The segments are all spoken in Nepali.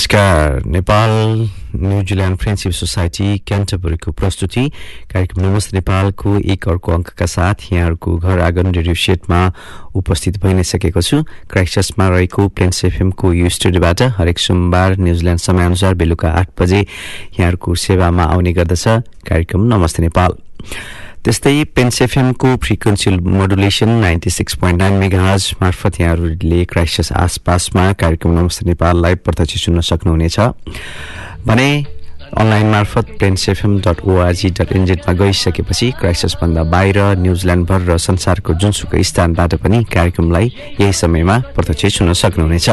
नमस्कार Nepal New Zealand friendship society क्यान्टबरीको प्रस्तुति। कार्यक्रम नमस्ते नेपालको एक अर्को अङ्कका साथ यहाँहरूको घर आँगन रेडियो सेटमा उपस्थित भइ नै सकेको छु। क्राइस्टसमा रहेको प्लेन्स एफएमको यो स्टुडियोबाट हरेक सोमबार न्युजिल्यान्ड समयअनुसार बेलुका आठ बजे यहाँहरूको सेवामा आउने गर्दछ। कार्यक्रम नमस्ते नेपाल। त्यस्तै पेन्सेफएमको frequency modulation ninety six point nine megahertz मार्फत यहाँहरूले क्राइसिस आसपासमा कार्यक्रम नमस्ते नेपाल लाइभ प्रत्यक्ष सुन्न सक्नुहुनेछ। भने अनलाइन मार्फत plains FM dot ORG dot एनजेडमा गइसकेपछि क्राइसिसभन्दा बाहिर न्युजिल्यान्डभर र संसारको जुनसुकै स्थानबाट पनि कार्यक्रमलाई यही समयमा प्रत्यक्ष सुन्न सक्नुहुनेछ।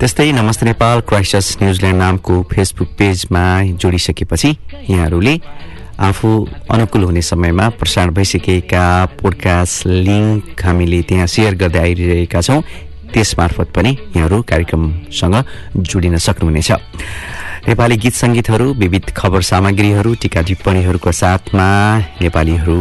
त्यस्तै नमस्ते नेपाल क्राइसिस न्युजिल्यान्ड नामको फेसबुक पेजमा जोडिसकेपछि यहाँहरूले आफू अनुकूल हुने समयमा प्रसारण भइसकेका पोडकास्ट लिङ्क हामीले त्यहाँ सेयर गर्दै आइरहेका छौँ। त्यस मार्फत पनि यहाँहरू कार्यक्रमसँग जोडिन सक्नुहुनेछ। नेपाली गीत सङ्गीतहरू विविध खबर सामग्रीहरू टिका टिप्पणीहरूको साथमा नेपालीहरू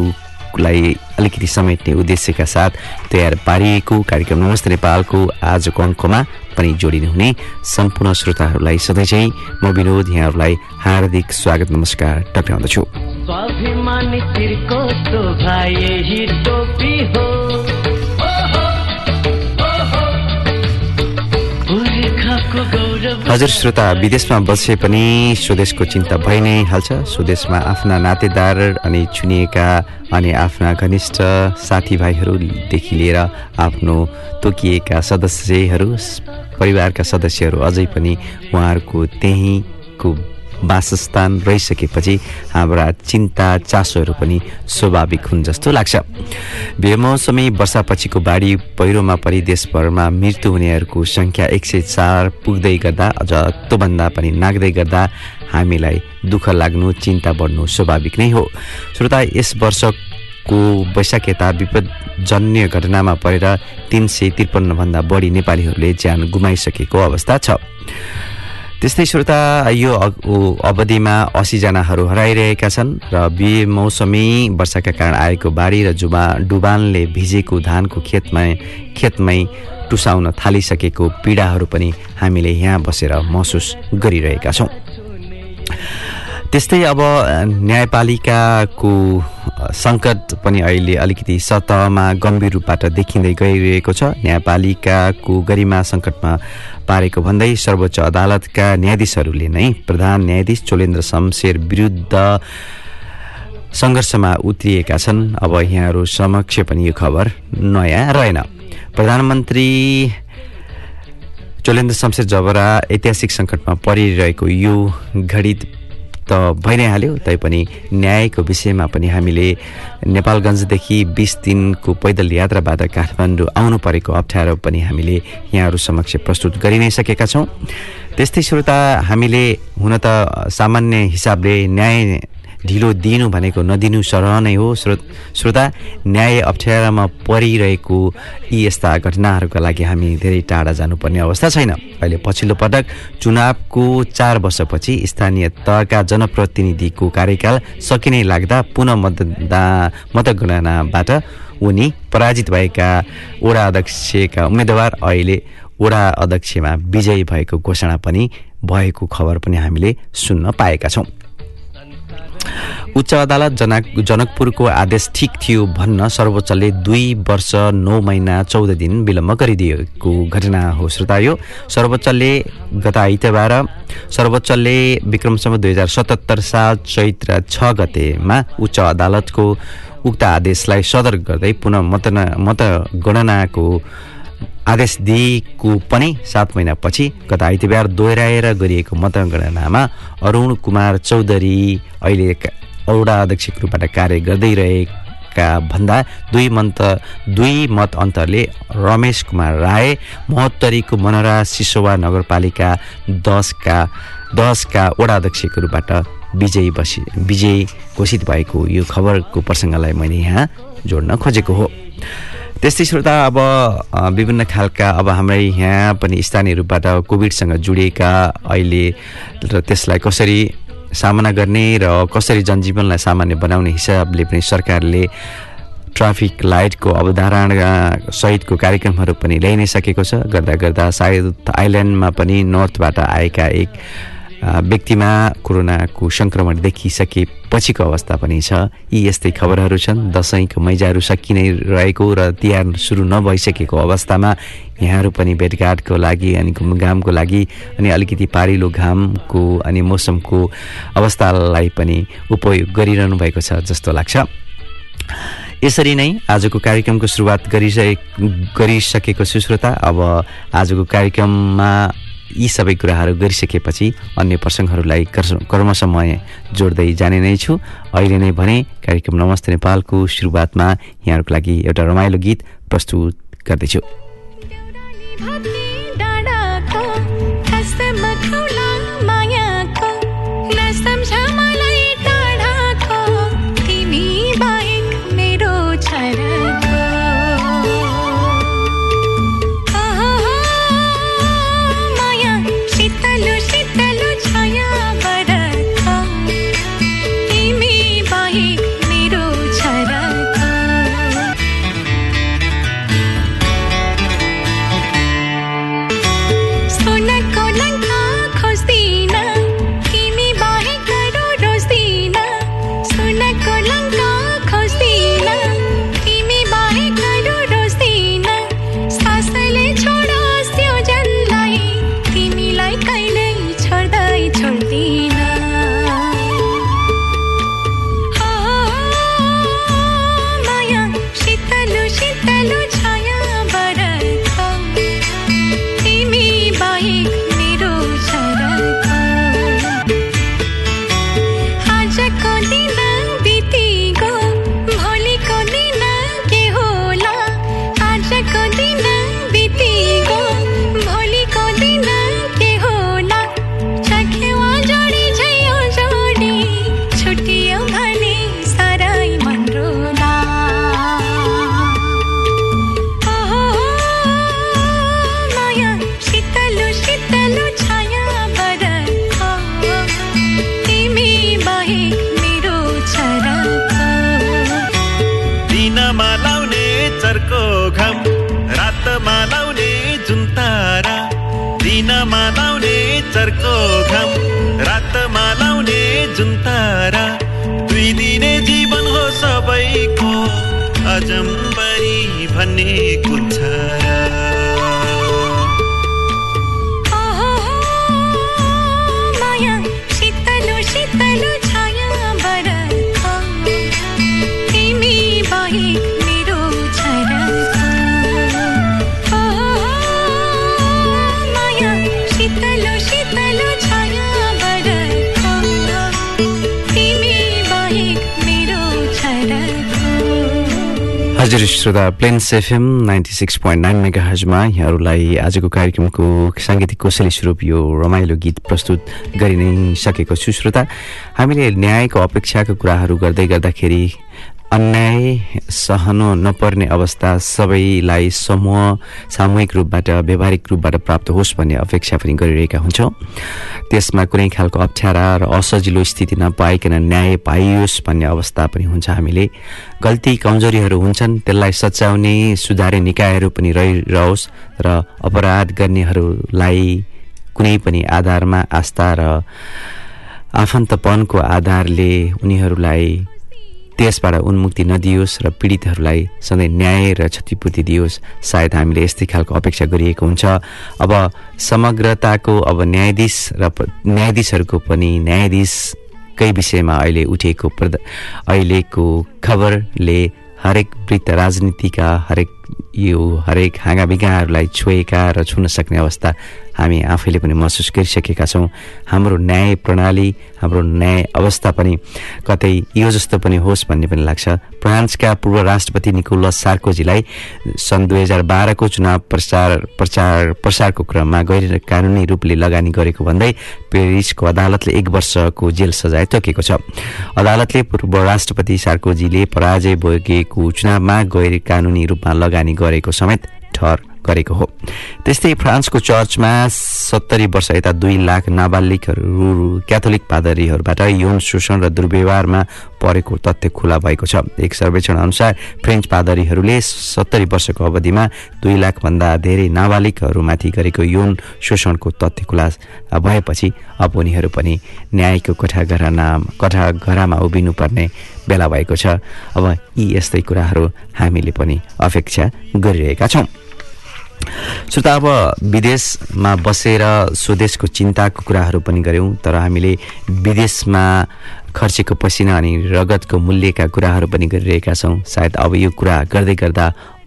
लाई अलिकति समेट्ने उद्देश्यका साथ तयार पारिएको कार्यक्रम नमस्ते नेपालको आजको अङ्कमा पनि जोडिनुहुने सम्पूर्ण श्रोताहरूलाई सधैँ चाहिँ म विनोद यहाँहरूलाई हार्दिक स्वागत नमस्कार टक्राउँदछु हजुर श्रोता विदेशमा बसे पनि स्वदेशको चिन्ता भइ नै हाल्छ। स्वदेशमा आफ्ना नातेदार अनि चुनिएका अनि आफ्ना घनिष्ठ साथीभाइहरूदेखि लिएर आफ्नो तोकिएका सदस्यहरू परिवारका सदस्यहरू अझै पनि उहाँहरूको त्यहीँको वासस्थान रहिसकेपछि हाम्रा चिन्ता चासोहरू पनि स्वाभाविक हुन् जस्तो लाग्छ। बेमौसमी वर्षापछिको बाढी पहिरोमा परि देशभरमा मृत्यु हुनेहरूको सङ्ख्या एक सय चार पुग्दै गर्दा अझ त्योभन्दा पनि नाग्दै गर्दा हामीलाई दुःख लाग्नु चिन्ता बढ्नु स्वाभाविक नै हो। श्रोता यस वर्षको वैशाख यता विपदजन्य घटनामा परेर तिन सय त्रिपन्नभन्दा बढी नेपालीहरूले ज्यान गुमाइसकेको अवस्था छ। त्यस्तै श्रोता यो अवधिमा असीजनाहरू हराइरहेका छन् र बेमौसमी वर्षाका कारण आएको बाढी र जुबा डुबानले भिजेको धानको खेतमा खेतमै टुसाउन थालिसकेको पीडाहरू पनि हामीले यहाँ बसेर महसुस गरिरहेका छौँ। त्यस्तै अब न्यायपालिकाको सङ्कट पनि अहिले अलिकति सतहमा गम्भीर रूपबाट देखिँदै गइरहेको छ। न्यायपालिकाको गरिमा सङ्कटमा पारेको भन्दै सर्वोच्च अदालतका न्यायाधीशहरूले नै प्रधान न्यायाधीश चोलेन्द्र शमशेर विरुद्ध सङ्घर्षमा उत्रिएका छन्। अब यहाँहरू समक्ष पनि यो खबर नयाँ रहेन। प्रधानमन्त्री चोलेन्द्र शमशेर जबरा ऐतिहासिक सङ्कटमा परिरहेको यो घडी त भइ नै हाल्यो तैपनि न्यायको विषयमा पनि हामीले नेपालगञ्जदेखि बिस दिनको पैदल यात्राबाट काठमाडौँ आउनु परेको अप्ठ्यारो पनि हामीले यहाँहरू समक्ष प्रस्तुत गरि नै सकेका छौँ। त्यस्तै श्रोता हामीले हुन त सामान्य हिसाबले न्याय ढिलो दिनु भनेको नदिनु सरह नै हो। श्रो श्रोता न्याय अप्ठ्यारामा परिरहेको यी यस्ता घटनाहरूका लागि हामी धेरै टाढा जानुपर्ने अवस्था छैन। अहिले पछिल्लो पटक चुनावको चार वर्षपछि स्थानीय तहका जनप्रतिनिधिको कार्यकाल सकिने लाग्दा पुनः मतदा मतगणनाबाट उनी पराजित भएका वडा अध्यक्षका उम्मेदवार अहिले वडा अध्यक्षमा विजयी भएको घोषणा पनि भएको खबर पनि हामीले सुन्न पाएका छौँ। उच्च अदालत जनक जनकपुरको आदेश ठिक थियो भन्न सर्वोच्चले दुई वर्ष नौ महिना चौध दिन विलम्ब गरिदिएको घटना हो। श्रोता यो सर्वोच्चले गत आइतबार सर्वोच्चले विक्रमसम्म दुई हजार सतहत्तर साल चैत्र छ गतेमा उच्च अदालतको उक्त आदेशलाई सदर गर्दै पुनः मतन मतगणनाको आदेश दिएको पनि सात महिनापछि गत आइतबार दोहोऱ्याएर गरिएको मतगणनामा अरुण कुमार चौधरी अहिले औडा अध्यक्षको रूपबाट कार्य गर्दै रहेका भन्दा दुई मत दुई मत अन्तरले रमेश कुमार राय महोत्तरीको मनोरा सिसोवा नगरपालिका दसका दसका वडा अध्यक्षको रूपबाट विजयी बसी विजयी घोषित भएको यो खबरको प्रसङ्गलाई मैले यहाँ जोड्न खोजेको हो। त्यस्तै श्रोता अब विभिन्न खालका अब हाम्रै यहाँ पनि स्थानीय रूपबाट कोभिडसँग जोडिएका अहिले र त्यसलाई कसरी सामना गर्ने र कसरी जनजीवनलाई सामान्य बनाउने हिसाबले पनि सरकारले ट्राफिक लाइटको अवधारणा सहितको कार्यक्रमहरू पनि ल्याइ नै सकेको छ। गर्दा गर्दा सायद आइल्यान्डमा पनि नर्थबाट आएका एक व्यक्तिमा कोरोनाको सङ्क्रमण देखिसकेपछिको अवस्था पनि छ। यी यस्तै खबरहरू छन्। दसैँको मैजाहरू सकि नै रहेको र तिहार सुरु नभइसकेको अवस्थामा यहाँहरू पनि भेटघाटको लागि अनि घुमघामको लागि अनि अलिकति पारिलो घामको अनि मौसमको अवस्थालाई पनि उपयोग गरिरहनु भएको छ जस्तो लाग्छ। यसरी नै आजको कार्यक्रमको सुरुवात गरिसके गरिसकेको सुश्रोता। अब आजको कार्यक्रममा यी सबै कुराहरू गरिसकेपछि अन्य प्रसङ्गहरूलाई कर्मसमय जोड्दै जाने नै छु। अहिले नै भने कार्यक्रम नमस्ते नेपालको सुरुवातमा यहाँहरूको लागि एउटा रमाइलो गीत प्रस्तुत गर्दैछु। हजुर श्रोता plains FM ninety six point nine mega हजमा यहाँहरूलाई आजको कार्यक्रमको साङ्गीतिक कौशली स्वरूप यो रमाइलो गीत प्रस्तुत गरि नै सकेको छु। श्रोता हामीले न्यायको अपेक्षाको कुराहरू गर्दै गर्दाखेरि अन्याय सहन नपर्ने अवस्था सबैलाई समूह सामूहिक रूपबाट व्यावहारिक रूपबाट प्राप्त होस् भन्ने अपेक्षा पनि गरिरहेका हुन्छौँ। त्यसमा कुनै खालको अप्ठ्यारा र असजिलो स्थिति नपाइकन न्याय पाइयोस् भन्ने अवस्था पनि हुन्छ हामीले। गल्ती कमजोरीहरू हुन्छन् त्यसलाई सच्याउने सुधारे निकायहरू पनि रहिरहोस् र अपराध गर्नेहरूलाई कुनै पनि आधारमा आस्था र आफन्तपनको आधारले उनीहरूलाई त्यसबाट उन्मुक्ति नदियोस् र पीडितहरूलाई सधैँ न्याय र क्षतिपूर्ति दियोस्। सायद हामीले यस्तै खालको अपेक्षा गरिएको हुन्छ। अब समग्रताको अब न्यायाधीश र न्यायाधीशहरूको पनि न्यायाधीशकै विषयमा अहिले उठेको अहिलेको खबरले हरेक वृत्त राजनीतिका हरेक यो हरेक हाँगाबिगाहरूलाई छोएका र छुन सक्ने अवस्था हामी आफैले पनि महसुस गरिसकेका छौँ। हाम्रो न्याय प्रणाली हाम्रो न्याय अवस्था पनि कतै यो जस्तो पनि होस् भन्ने पनि लाग्छ। फ्रान्सका पूर्व राष्ट्रपति निकोलस सार्कोजीलाई सन् दुई हजार बाह्रको चुनाव प्रचार प्रचार प्रसारको क्रममा गैर कानुनी रूपले लगानी गरेको भन्दै पेरिसको अदालतले एक वर्षको जेल सजाय तोकेको छ। अदालतले पूर्व राष्ट्रपति सार्कोजीले पराजय भोगेको चुनावमा गैर कानुनी रूपमा लगानी गरेको समेत ठहर। गरेको हो। त्यस्तै फ्रान्सको चर्चमा सत्तरी वर्ष यता दुई लाख नाबालिगहरू क्याथोलिक पादरीहरूबाट यौन शोषण र दुर्व्यवहारमा परेको तथ्य खुला भएको छ। एक सर्वेक्षण अनुसार फ्रेन्च पादरीहरूले सत्तरी वर्षको अवधिमा दुई लाखभन्दा धेरै नाबालिगहरूमाथि गरेको यौन शोषणको तथ्य खुला भएपछि अब उनीहरू पनि न्यायको कठाघराना कठाघरामा उभिनुपर्ने बेला भएको छ। अब यी यस्तै कुराहरू हामीले पनि अपेक्षा गरिरहेका छौँ। श्रोता अब विदेशमा बसेर स्वदेशको चिन्ताको कुराहरू पनि गऱ्यौँ तर हामीले विदेशमा खर्चेको पसिना अनि रगतको मूल्यका कुराहरू पनि गरिरहेका छौँ। सायद अब यो कुरा गर्दै गर्दा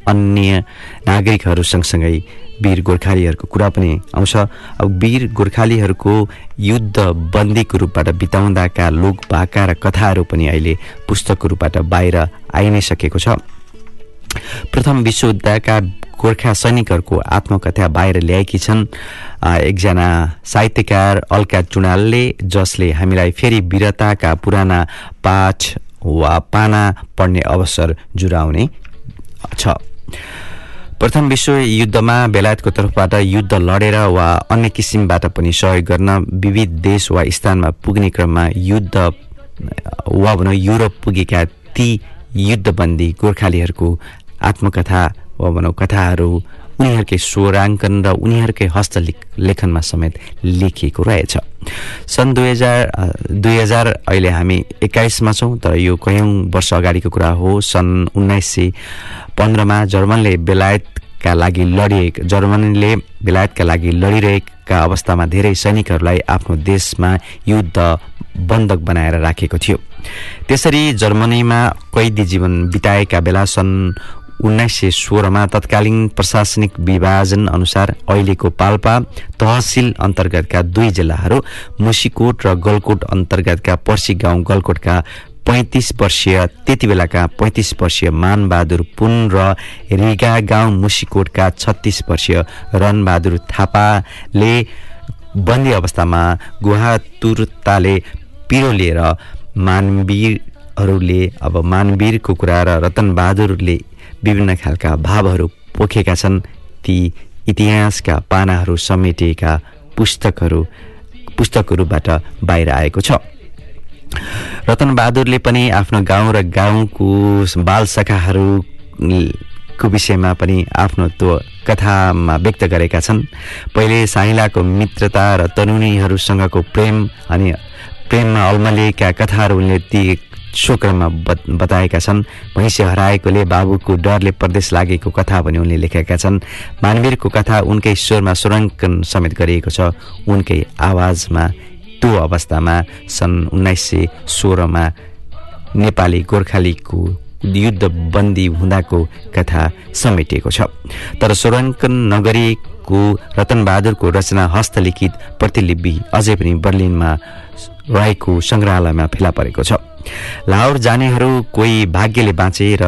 अन्य नागरिकहरू सँगसँगै वीर गोर्खालीहरूको कुरा पनि आउँछ। अब वीर गोर्खालीहरूको युद्ध बन्दीको रूपबाट बिताउँदाका लोक भाका र कथाहरू पनि अहिले पुस्तकको रूपबाट बाहिर आइ नै सकेको छ। प्रथम विश्वयुद्धका गोर्खा सैनिकहरूको आत्मकथा बाहिर ल्याएकी छन्। एकजना साहित्यकार अल्का चुडालले जसले हामीलाई फेरि वीरताका पुराना पाठ वा पाना पढ्ने अवसर जुराउने छ। प्रथम विश्वयुद्धमा बेलायतको तर्फबाट युद्ध लडेर वा अन्य किसिमबाट पनि सहयोग गर्न विविध देश वा स्थानमा पुग्ने क्रममा युद्ध वा भनौँ युरोप पुगेका ती युद्धबन्दी गोर्खालीहरूको आत्मकथा भनौँ कथाहरू उनीहरूकै स्वराङ्कन र उनीहरूकै हस्तलेखनमा समेत लेखिएको रहेछ। सन् दुई हजार दुई हजार अहिले हामी एक्काइसमा छौँ तर यो कयौँ वर्ष अगाडिको कुरा हो। सन् उन्नाइस सय पन्ध्रमा जर्मनले बेलायतका लागि लडिए जर्मनीले बेलायतका लागि लडिरहेका अवस्थामा धेरै सैनिकहरूलाई आफ्नो देशमा युद्ध बन्धक बनाएर राखेको थियो। त्यसरी जर्मनीमा कैदी जीवन बिताएका बेला सन् उन्नाइस सय सोह्रमा तत्कालीन प्रशासनिक विभाजन अनुसार अहिलेको पाल्पा तहसिल अन्तर्गतका दुई जिल्लाहरू मुसिकोट र गलकोट अन्तर्गतका पर्सी गाउँ गलकोटका पैँतिस वर्षीय त्यति बेलाका पैँतिस वर्षीय मानबहादुर पुन र रिगा गाउँ मुसिकोटका छत्तिस वर्षीय रनबहादुर थापाले बन्दी अवस्थामा गुहातुरताले पिरो लिएर मानवीरहरूले अब मानवीरको कुरा र रतनबहादुरले विभिन्न खालका भावहरू पोखेका छन्। ती इतिहासका पानाहरू समेटिएका पुस्तकहरू पुस्तकहरूबाट बाहिर आएको छ। रतनबहादुरले पनि आफ्नो गाउँ र गाउँको बाल शाखाहरूको विषयमा पनि आफ्नो त्यो कथामा व्यक्त गरेका छन्। पहिले साइलाको मित्रता र तरुणीहरूसँगको प्रेम अनि प्रेममा अल्मलिएका कथाहरू उनले ती शोक्रममा बताएका छन्। भैँसी हराएकोले बाबुको डरले प्रदेश लागेको कथा पनि उनले लेखेका छन्। मानवीरको कथा उनकै स्वरमा स्वराङ्कन समेत गरिएको छ। उनकै आवाजमा त्यो अवस्थामा सन् उन्नाइस सय सोह्रमा नेपाली गोर्खालीको युद्ध बन्दी हुँदाको कथा समेटिएको छ। तर स्वराङ्कन नगरिएको रतनबहादुरको रचना हस्तलिखित प्रतिलिपि अझै पनि बर्लिनमा रहेको सङ्ग्रहालयमा फेला परेको छ। लाहोर जानेहरू कोही भाग्यले बाँचे र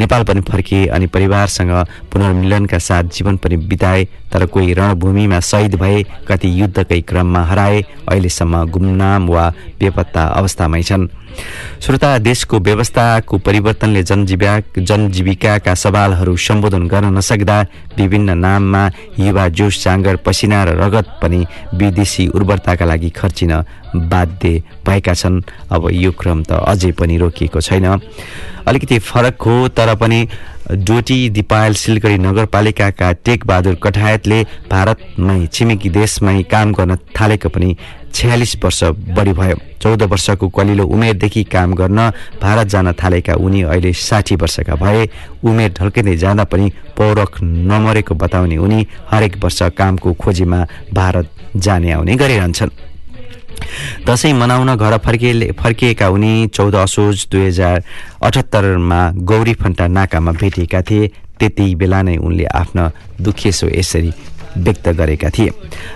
नेपाल पनि फर्किए अनि परिवारसँग पुनर्मिलनका साथ जीवन पनि बिताए तर कोही रणभूमिमा शहीद भए कति युद्धकै क्रममा हराए अहिलेसम्म गुमनाम वा बेपत्ता अवस्थामै छन्। श्रोता देशको व्यवस्थाको परिवर्तनले जनजीविका जनजीविकाका सवालहरू सम्बोधन गर्न नसक्दा विभिन्न नाममा युवा जोस जाँगर पसिना र रगत पनि विदेशी उर्वरताका लागि खर्चिन बाध्य भएका छन्। अब यो क्रम त अझै पनि रोकिएको छैन। अलिकति फरक हो तर पनि डोटी दिपायल सिलगढी नगरपालिकाका टेकबहादुर कठायतले भारतमै छिमेकी देशमै काम गर्न थालेको पनि छयालिस वर्ष बढी भयो। चौध वर्षको कलिलो उमेरदेखि काम गर्न भारत जान थालेका उनी अहिले साठी वर्षका भए। उमेर ढल्किँदै जाँदा पनि पौरख नमरेको बताउने उनी हरेक वर्ष कामको खोजीमा भारत जाने आउने गरिरहन्छन्। दसैँ मनाउन घर फर्किए फर्किएका उनी चौध असोज दुई हजार अठहत्तरमा गौरी फन्टा नाकामा भेटिएका थिए। त्यति बेला नै उनले आफ्नो दुखेसो यसरी व्यक्त गरेका थिए।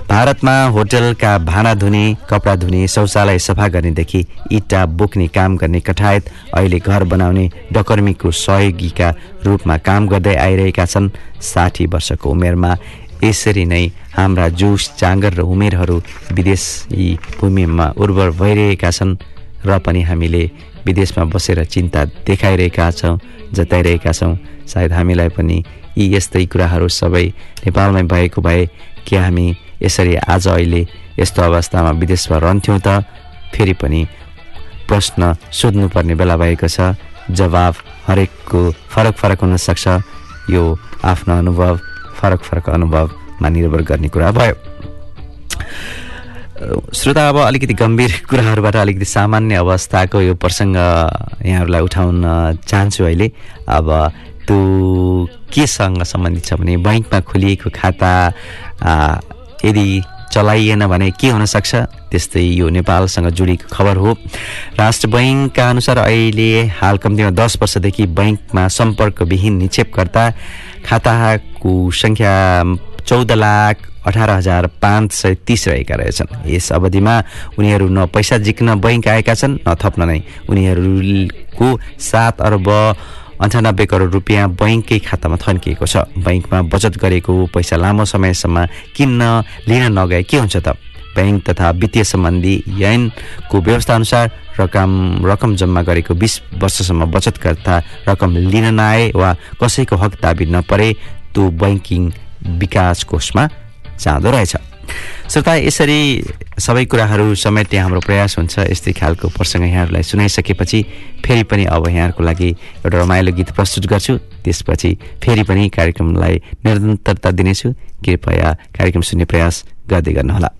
भारतमा होटलका भाँडा धुने कपडा धुने शौचालय सफा गर्नेदेखि इँटा बोक्ने काम गर्ने कठायत अहिले घर बनाउने डकर्मीको सहयोगीका रूपमा काम गर्दै आइरहेका छन्। साठी वर्षको उमेरमा यसरी नै हाम्रा जोस जाँगर र उमेरहरू विदेशी भूमिमा उर्वर भइरहेका छन् र पनि हामीले विदेशमा बसेर चिन्ता देखाइरहेका छौँ जताइरहेका छौँ। सायद हामीलाई पनि यी यस्तै कुराहरू सबै नेपालमै भएको भए के हामी यसरी आज अहिले यस्तो अवस्थामा विदेशमा रहन्थ्यौँ त? फेरि पनि प्रश्न सोध्नुपर्ने बेला भएको छ। जवाब हरेकको फरक फरक हुनसक्छ। यो आफ्नो अनुभव फरक फरक अनुभवमा निर्भर गर्ने कुरा भयो। श्रोता अब अलिकति गम्भीर कुराहरूबाट अलिकति सामान्य अवस्थाको यो प्रसङ्ग यहाँहरूलाई उठाउन चाहन्छु अहिले। अब त्यो केसँग सम्बन्धित छ भने बैङ्कमा खोलिएको खाता यदि चलाइएन भने के हुनसक्छ? त्यस्तै यो नेपालसँग जोडिएको खबर हो। राष्ट्र बैङ्कका अनुसार अहिले हाल कम्तीमा दस वर्षदेखि बैङ्कमा सम्पर्कविहीन निक्षेपकर्ता खाताको सङ्ख्या चौध लाख अठार हजार पाँच सय तिस रहेका रहेछन्। यस अवधिमा उनीहरू न पैसा जिक्न बैङ्क आएका छन् न थप्न नै। उनीहरूको सात अर्ब अन्ठानब्बे करोड रुपियाँ बैङ्ककै खातामा थन्किएको छ। बैङ्कमा बचत गरेको पैसा लामो समयसम्म किन्न लिन नगए के हुन्छ त? ब्याङ्क तथा वित्तीय सम्बन्धी ऐनको व्यवस्था अनुसार रकम रकम जम्मा गरेको बिस वर्षसम्म बचतकर्ता रकम लिन नआए वा कसैको हक दाबी नपरे त्यो बैङ्किङ विकास कोषमा जाँदो रहेछ। श्रोता यसरी सबै कुराहरू समेट्ने हाम्रो प्रयास हुन्छ यस्तै खालको प्रसङ्ग यहाँहरूलाई सुनाइसकेपछि फेरि पनि अब यहाँहरूको लागि एउटा रमाइलो गीत प्रस्तुत गर्छु। त्यसपछि फेरि पनि कार्यक्रमलाई निरन्तरता दिनेछु। कृपया कार्यक्रम सुन्ने प्रयास गर्दै गर्नुहोला।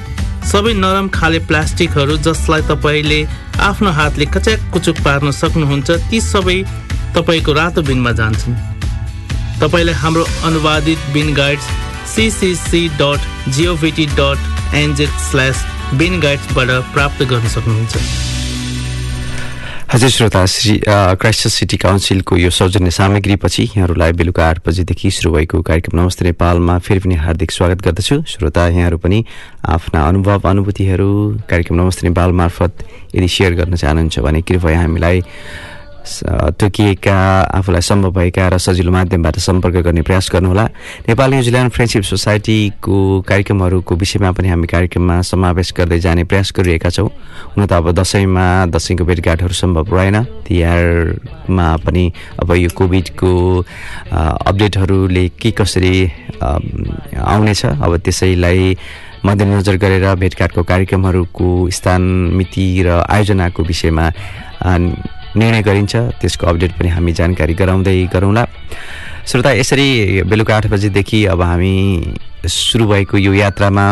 सबै नरम खाले प्लास्टिकहरू जसलाई तपाईँले आफ्नो हातले कच्याक कुचुक पार्न सक्नुहुन्छ ती सबै तपाईँको रातो बिनमा जान्छन्। तपाईँले हाम्रो अनुवादित bin guides CCC dot GOVT dot NZ slash bin गाइड्सबाट प्राप्त गर्न सक्नुहुन्छ। हजुर श्रोता श्री क्राइस्ट सिटी काउन्सिलको यो सौजन्य सामग्रीपछि यहाँहरूलाई बेलुका आठ बजीदेखि सुरु भएको कार्यक्रम नमस्ते नेपालमा फेरि पनि हार्दिक स्वागत गर्दछु। श्रोता यहाँहरू पनि आफ्ना अनुभव अनुभूतिहरू कार्यक्रम नमस्ते नेपाल मार्फत यदि सेयर गर्न चाहनुहुन्छ भने कृपया हामीलाई तोकिएका आफूलाई सम्भव भएका र सजिलो माध्यमबाट सम्पर्क गर्ने प्रयास गर्नुहोला। नेपाल न्युजिल्यान्ड फ्रेन्डसिप सोसाइटीको कार्यक्रमहरूको विषयमा पनि हामी कार्यक्रममा समावेश गर्दै जाने प्रयास गरिरहेका छौँ। हुन त अब दसैँमा दसैँको भेटघाटहरू सम्भव रहेन। तिहारमा पनि अब यो कोभिडको अपडेटहरूले के कसरी आउनेछ अब त्यसैलाई मध्यनजर गरेर भेटघाटको कार्यक्रमहरूको स्थान मिति र आयोजनाको विषयमा निर्णय गरिन्छ। त्यसको अपडेट पनि हामी जानकारी गराउँदै गरौँला। श्रोता यसरी बेलुका आठ बजीदेखि अब हामी सुरु भएको यो यात्रामा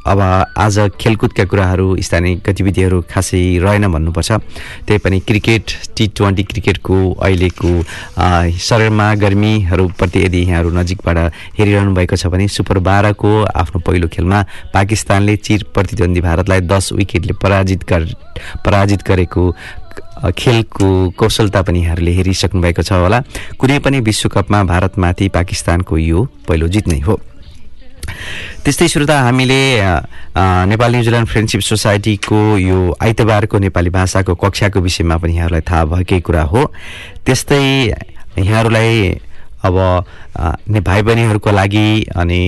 अब आज खेलकुदका कुराहरू स्थानीय गतिविधिहरू खासै रहेन भन्नुपर्छ। त्यही पनि क्रिकेट टी ट्वेन्टी क्रिकेटको अहिलेको शरीरमा गर्मीहरूप्रति यदि यहाँहरू नजिकबाट हेरिरहनु भएको छ भने सुपर बाह्रको आफ्नो पहिलो खेलमा पाकिस्तानले चिर प्रतिद्वन्दी भारतलाई दस विकेटले पराजित गर पराजित गरेको खेलको कौशलता पनि यहाँहरूले हेरिसक्नु भएको छ होला। कुनै पनि विश्वकपमा भारतमाथि पाकिस्तानको यो पहिलो जित नै हो। त्यस्तै श्रोता हामीले नेपाल न्युजिल्यान्ड फ्रेन्डसिप सोसाइटीको यो आइतबारको नेपाली भाषाको कक्षाको विषयमा पनि यहाँहरूलाई थाहा भएकै कुरा हो। त्यस्तै यहाँहरूलाई अब भाइ बहिनीहरूको लागि अनि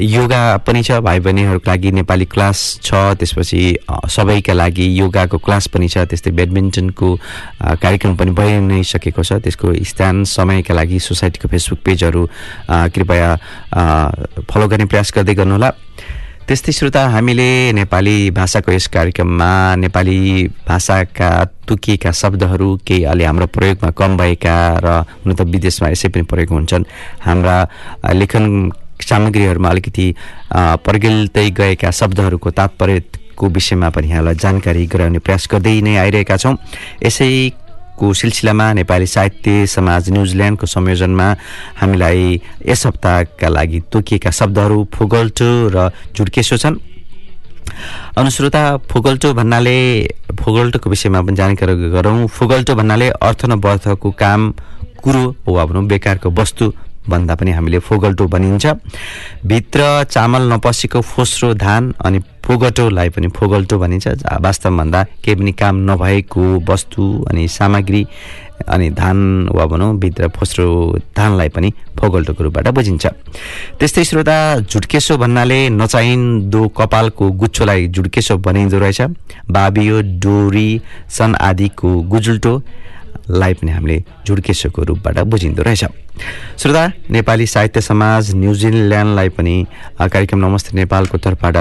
योगा पनि छ भाइ बहिनीहरूको लागि नेपाली क्लास छ त्यसपछि सबैका लागि योगाको क्लास पनि छ त्यस्तै ब्याडमिन्टनको कार्यक्रम पनि भइ नै सकेको छ त्यसको स्थान समयका लागि सोसाइटीको फेसबुक पेजहरू कृपया फलो गर्ने प्रयास गर्दै गर्नुहोला। त्यस्तै श्रोता हामीले नेपाली भाषाको यस कार्यक्रममा नेपाली भाषाका तुकिएका शब्दहरू केही अलि हाम्रो प्रयोगमा कम भएका र हुन त विदेशमा यसै पनि प्रयोग हुन्छन्। हाम्रा लेखन सामग्रीहरूमा अलिकति पर्गिल्दै गएका शब्दहरूको तात्पर्यको विषयमा पनि यहाँलाई जानकारी गराउने प्रयास गर्दै नै आइरहेका छौँ। यसैको सिलसिलामा नेपाली साहित्य समाज न्युजिल्यान्डको संयोजनमा हामीलाई यस हप्ताका लागि तोकिएका शब्दहरू फुगल्टो र झुड्केसो छन्। अनुश्रोता फुगल्टो भन्नाले फुगल्टोको विषयमा पनि जानकारी गरौँ। फुगल्टो भन्नाले अर्थ नवर्थको काम कुरो वा भनौँ बेकारको वस्तु। भन्दा पनि हामीले फोगल्टो भनिन्छ। भित्र चामल नपसेको फोस्रो धान अनि फोगटोलाई पनि फोगल्टो भनिन्छ। वास्तवमा भन्दा केही पनि काम नभएको वस्तु अनि सामग्री अनि धान वा भनौँ भित्र फोस्रो धानलाई पनि फोगल्टोको रूपबाट बुझिन्छ। त्यस्तै श्रोता झुटकेसो भन्नाले नचाहिँदो कपालको गुच्छोलाई झुटकेसो भनिँदो रहेछ। बाबियो डोरी सन आदिको गुजुल्टो लाई पनि हामीले झुड्केसोको रूपबाट बुझिँदो रहेछ। श्रोता नेपाली साहित्य समाज न्युजिल्यान्डलाई पनि कार्यक्रम नमस्ते नेपालको तर्फबाट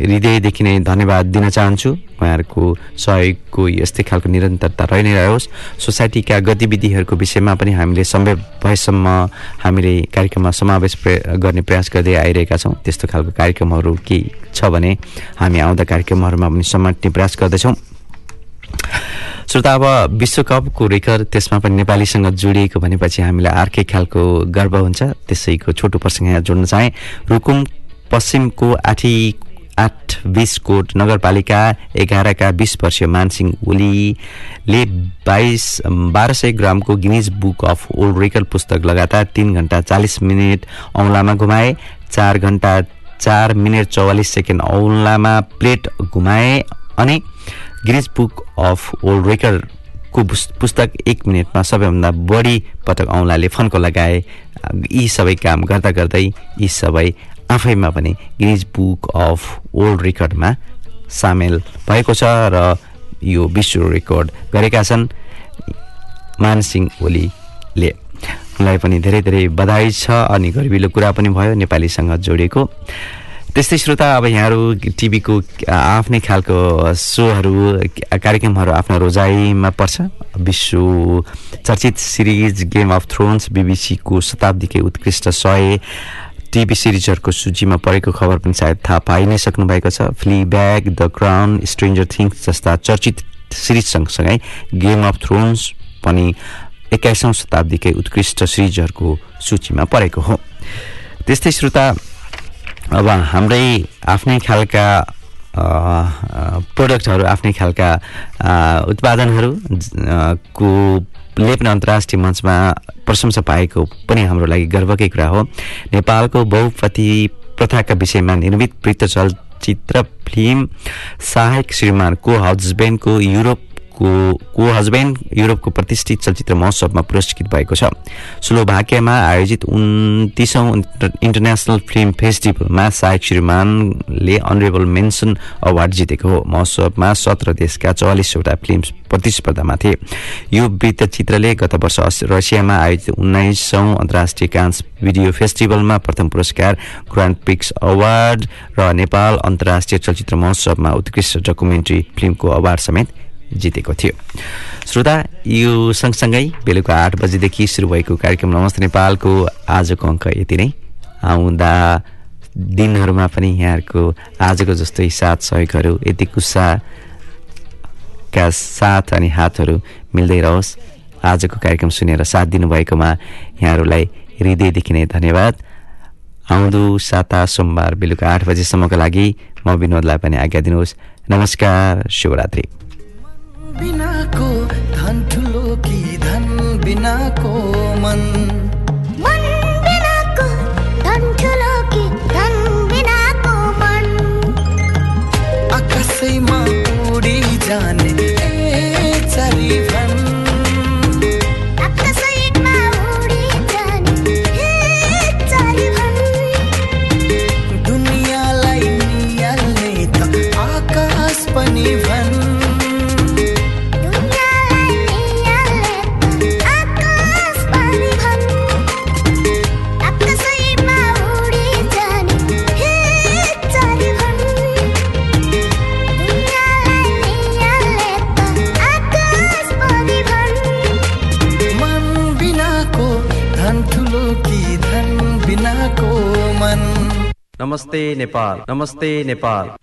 हृदयदेखि नै धन्यवाद दिन चाहन्छु। उहाँहरूको सहयोगको यस्तै खालको निरन्तरता रहि नै रहोस्। सोसाइटीका गतिविधिहरूको विषयमा पनि हामीले सम्भव भएसम्म हामीले कार्यक्रममा समावेश गर्ने प्रयास गर्दै आइरहेका छौँ। त्यस्तो खालको कार्यक्रमहरू के छ भने हामी आउँदा कार्यक्रमहरूमा पनि समाट्ने प्रयास गर्दैछौँ। श्रोता अब विश्वकपको रेकर्ड त्यसमा पनि नेपालीसँग जोडिएको भनेपछि हामीलाई अर्कै खालको गर्व हुन्छ। त्यसैको छोटो प्रसङ्ग यहाँ जोड्न चाहेँ। रुकुम पश्चिमको आठी आठ बिस कोट नगरपालिका एघारका बिस वर्षीय मानसिंह ओलीले बाइस बाह्र सय ग्रामको Guinness book of old record पुस्तक लगातार तिन घन्टा चालिस मिनट औँलामा घुमाए चार घन्टा चार मिनट चौवालिस सेकेन्ड औँलामा प्लेट घुमाए अनि गिरिज बुक अफ ओल्ड रेकर्डको पुस्तक एक मिनटमा सबैभन्दा बढी पटक औँलाले फन्को लगाए। यी सबै काम गर्दा गर्दै यी सबै आफैमा पनि गिरिज बुक अफ ओल्ड रेकर्डमा सामेल भएको छ र यो विश्व रेकर्ड गरेका छन् मानसिंह ओलीले। उनलाई पनि धेरै धेरै बधाई छ अनि गरिबिलो कुरा पनि भयो नेपालीसँग जोडिएको। त्यस्तै श्रोता अब यहाँहरू टिभीको आफ्नै खालको सोहरू कार्यक्रमहरू आफ्नो रोजाइमा पर्छ। विश्व चर्चित सिरिज गेम अफ थ्रोन्स बिबिसीको शताब्दीकै उत्कृष्ट सय टिभी सिरिजहरूको सूचीमा परेको खबर पनि सायद थाहा पाइ नै सक्नु भएको छ। Fleabag the Crown Stranger Things जस्ता चर्चित सिरिज सँगसँगै गेम अफ थ्रोन्स पनि एक्काइसौँ शताब्दीकै उत्कृष्ट सिरिजहरूको सूचीमा परेको हो। त्यस्तै श्रोता अब हाम्रै आफ्नै खालका प्रोडक्टहरू आफ्नै खालका उत्पादनहरू को लेप्न अन्तर्राष्ट्रिय मञ्चमा प्रशंसा पाएको पनि हाम्रो लागि गर्वकै कुरा हो। नेपालको बहुपति प्रथाका विषयमा निर्मित वृत्त चलचित्र फिल्म सहायक श्रीमान को युरोप को को हजबेन्ड युरोपको प्रतिष्ठित चलचित्र महोत्सवमा पुरस्कृत भएको छ। स्लोभाकियामा आयोजित उन्तिसौँ इन्टरनेसनल फिल्म फेस्टिभलमा सायक श्रीमानले अनरेबल मेन्सन अवार्ड जितेको हो। महोत्सवमा सत्र देशका चौवालिसवटा फिल्म प्रतिस्पर्धामा थिए। यो वृत्तचित्रले गत वर्ष रसियामा आयोजित उन्नाइसौँ अन्तर्राष्ट्रिय कान्स भिडियो फेस्टिभलमा प्रथम पुरस्कार ग्रान्ड पिक्स अवार्ड र नेपाल अन्तर्राष्ट्रिय चलचित्र महोत्सवमा उत्कृष्ट डकुमेन्ट्री फिल्मको अवार्ड समेत जितेको थियो। श्रोता यो सँगसँगै बेलुका आठ बजेदेखि सुरु भएको कार्यक्रम नमस्ते नेपालको आजको अङ्क यति नै। आउँदा दिनहरूमा पनि यहाँहरूको आजको जस्तै साथ सहयोगहरू यति कुसाका साथ अनि हातहरू मिल्दै रहोस्। आजको कार्यक्रम सुनेर साथ दिनुभएकोमा यहाँहरूलाई हृदयदेखि नै धन्यवाद। आउँदो साता सोमबार बेलुका आठ बजेसम्मको लागि म विनोदलाई पनि आज्ञा दिनुहोस्। नमस्कार शिवरात्रि बिनाको धन ठुलो कि धन बिनाको मन? नेपाल नमस्ते नेपाल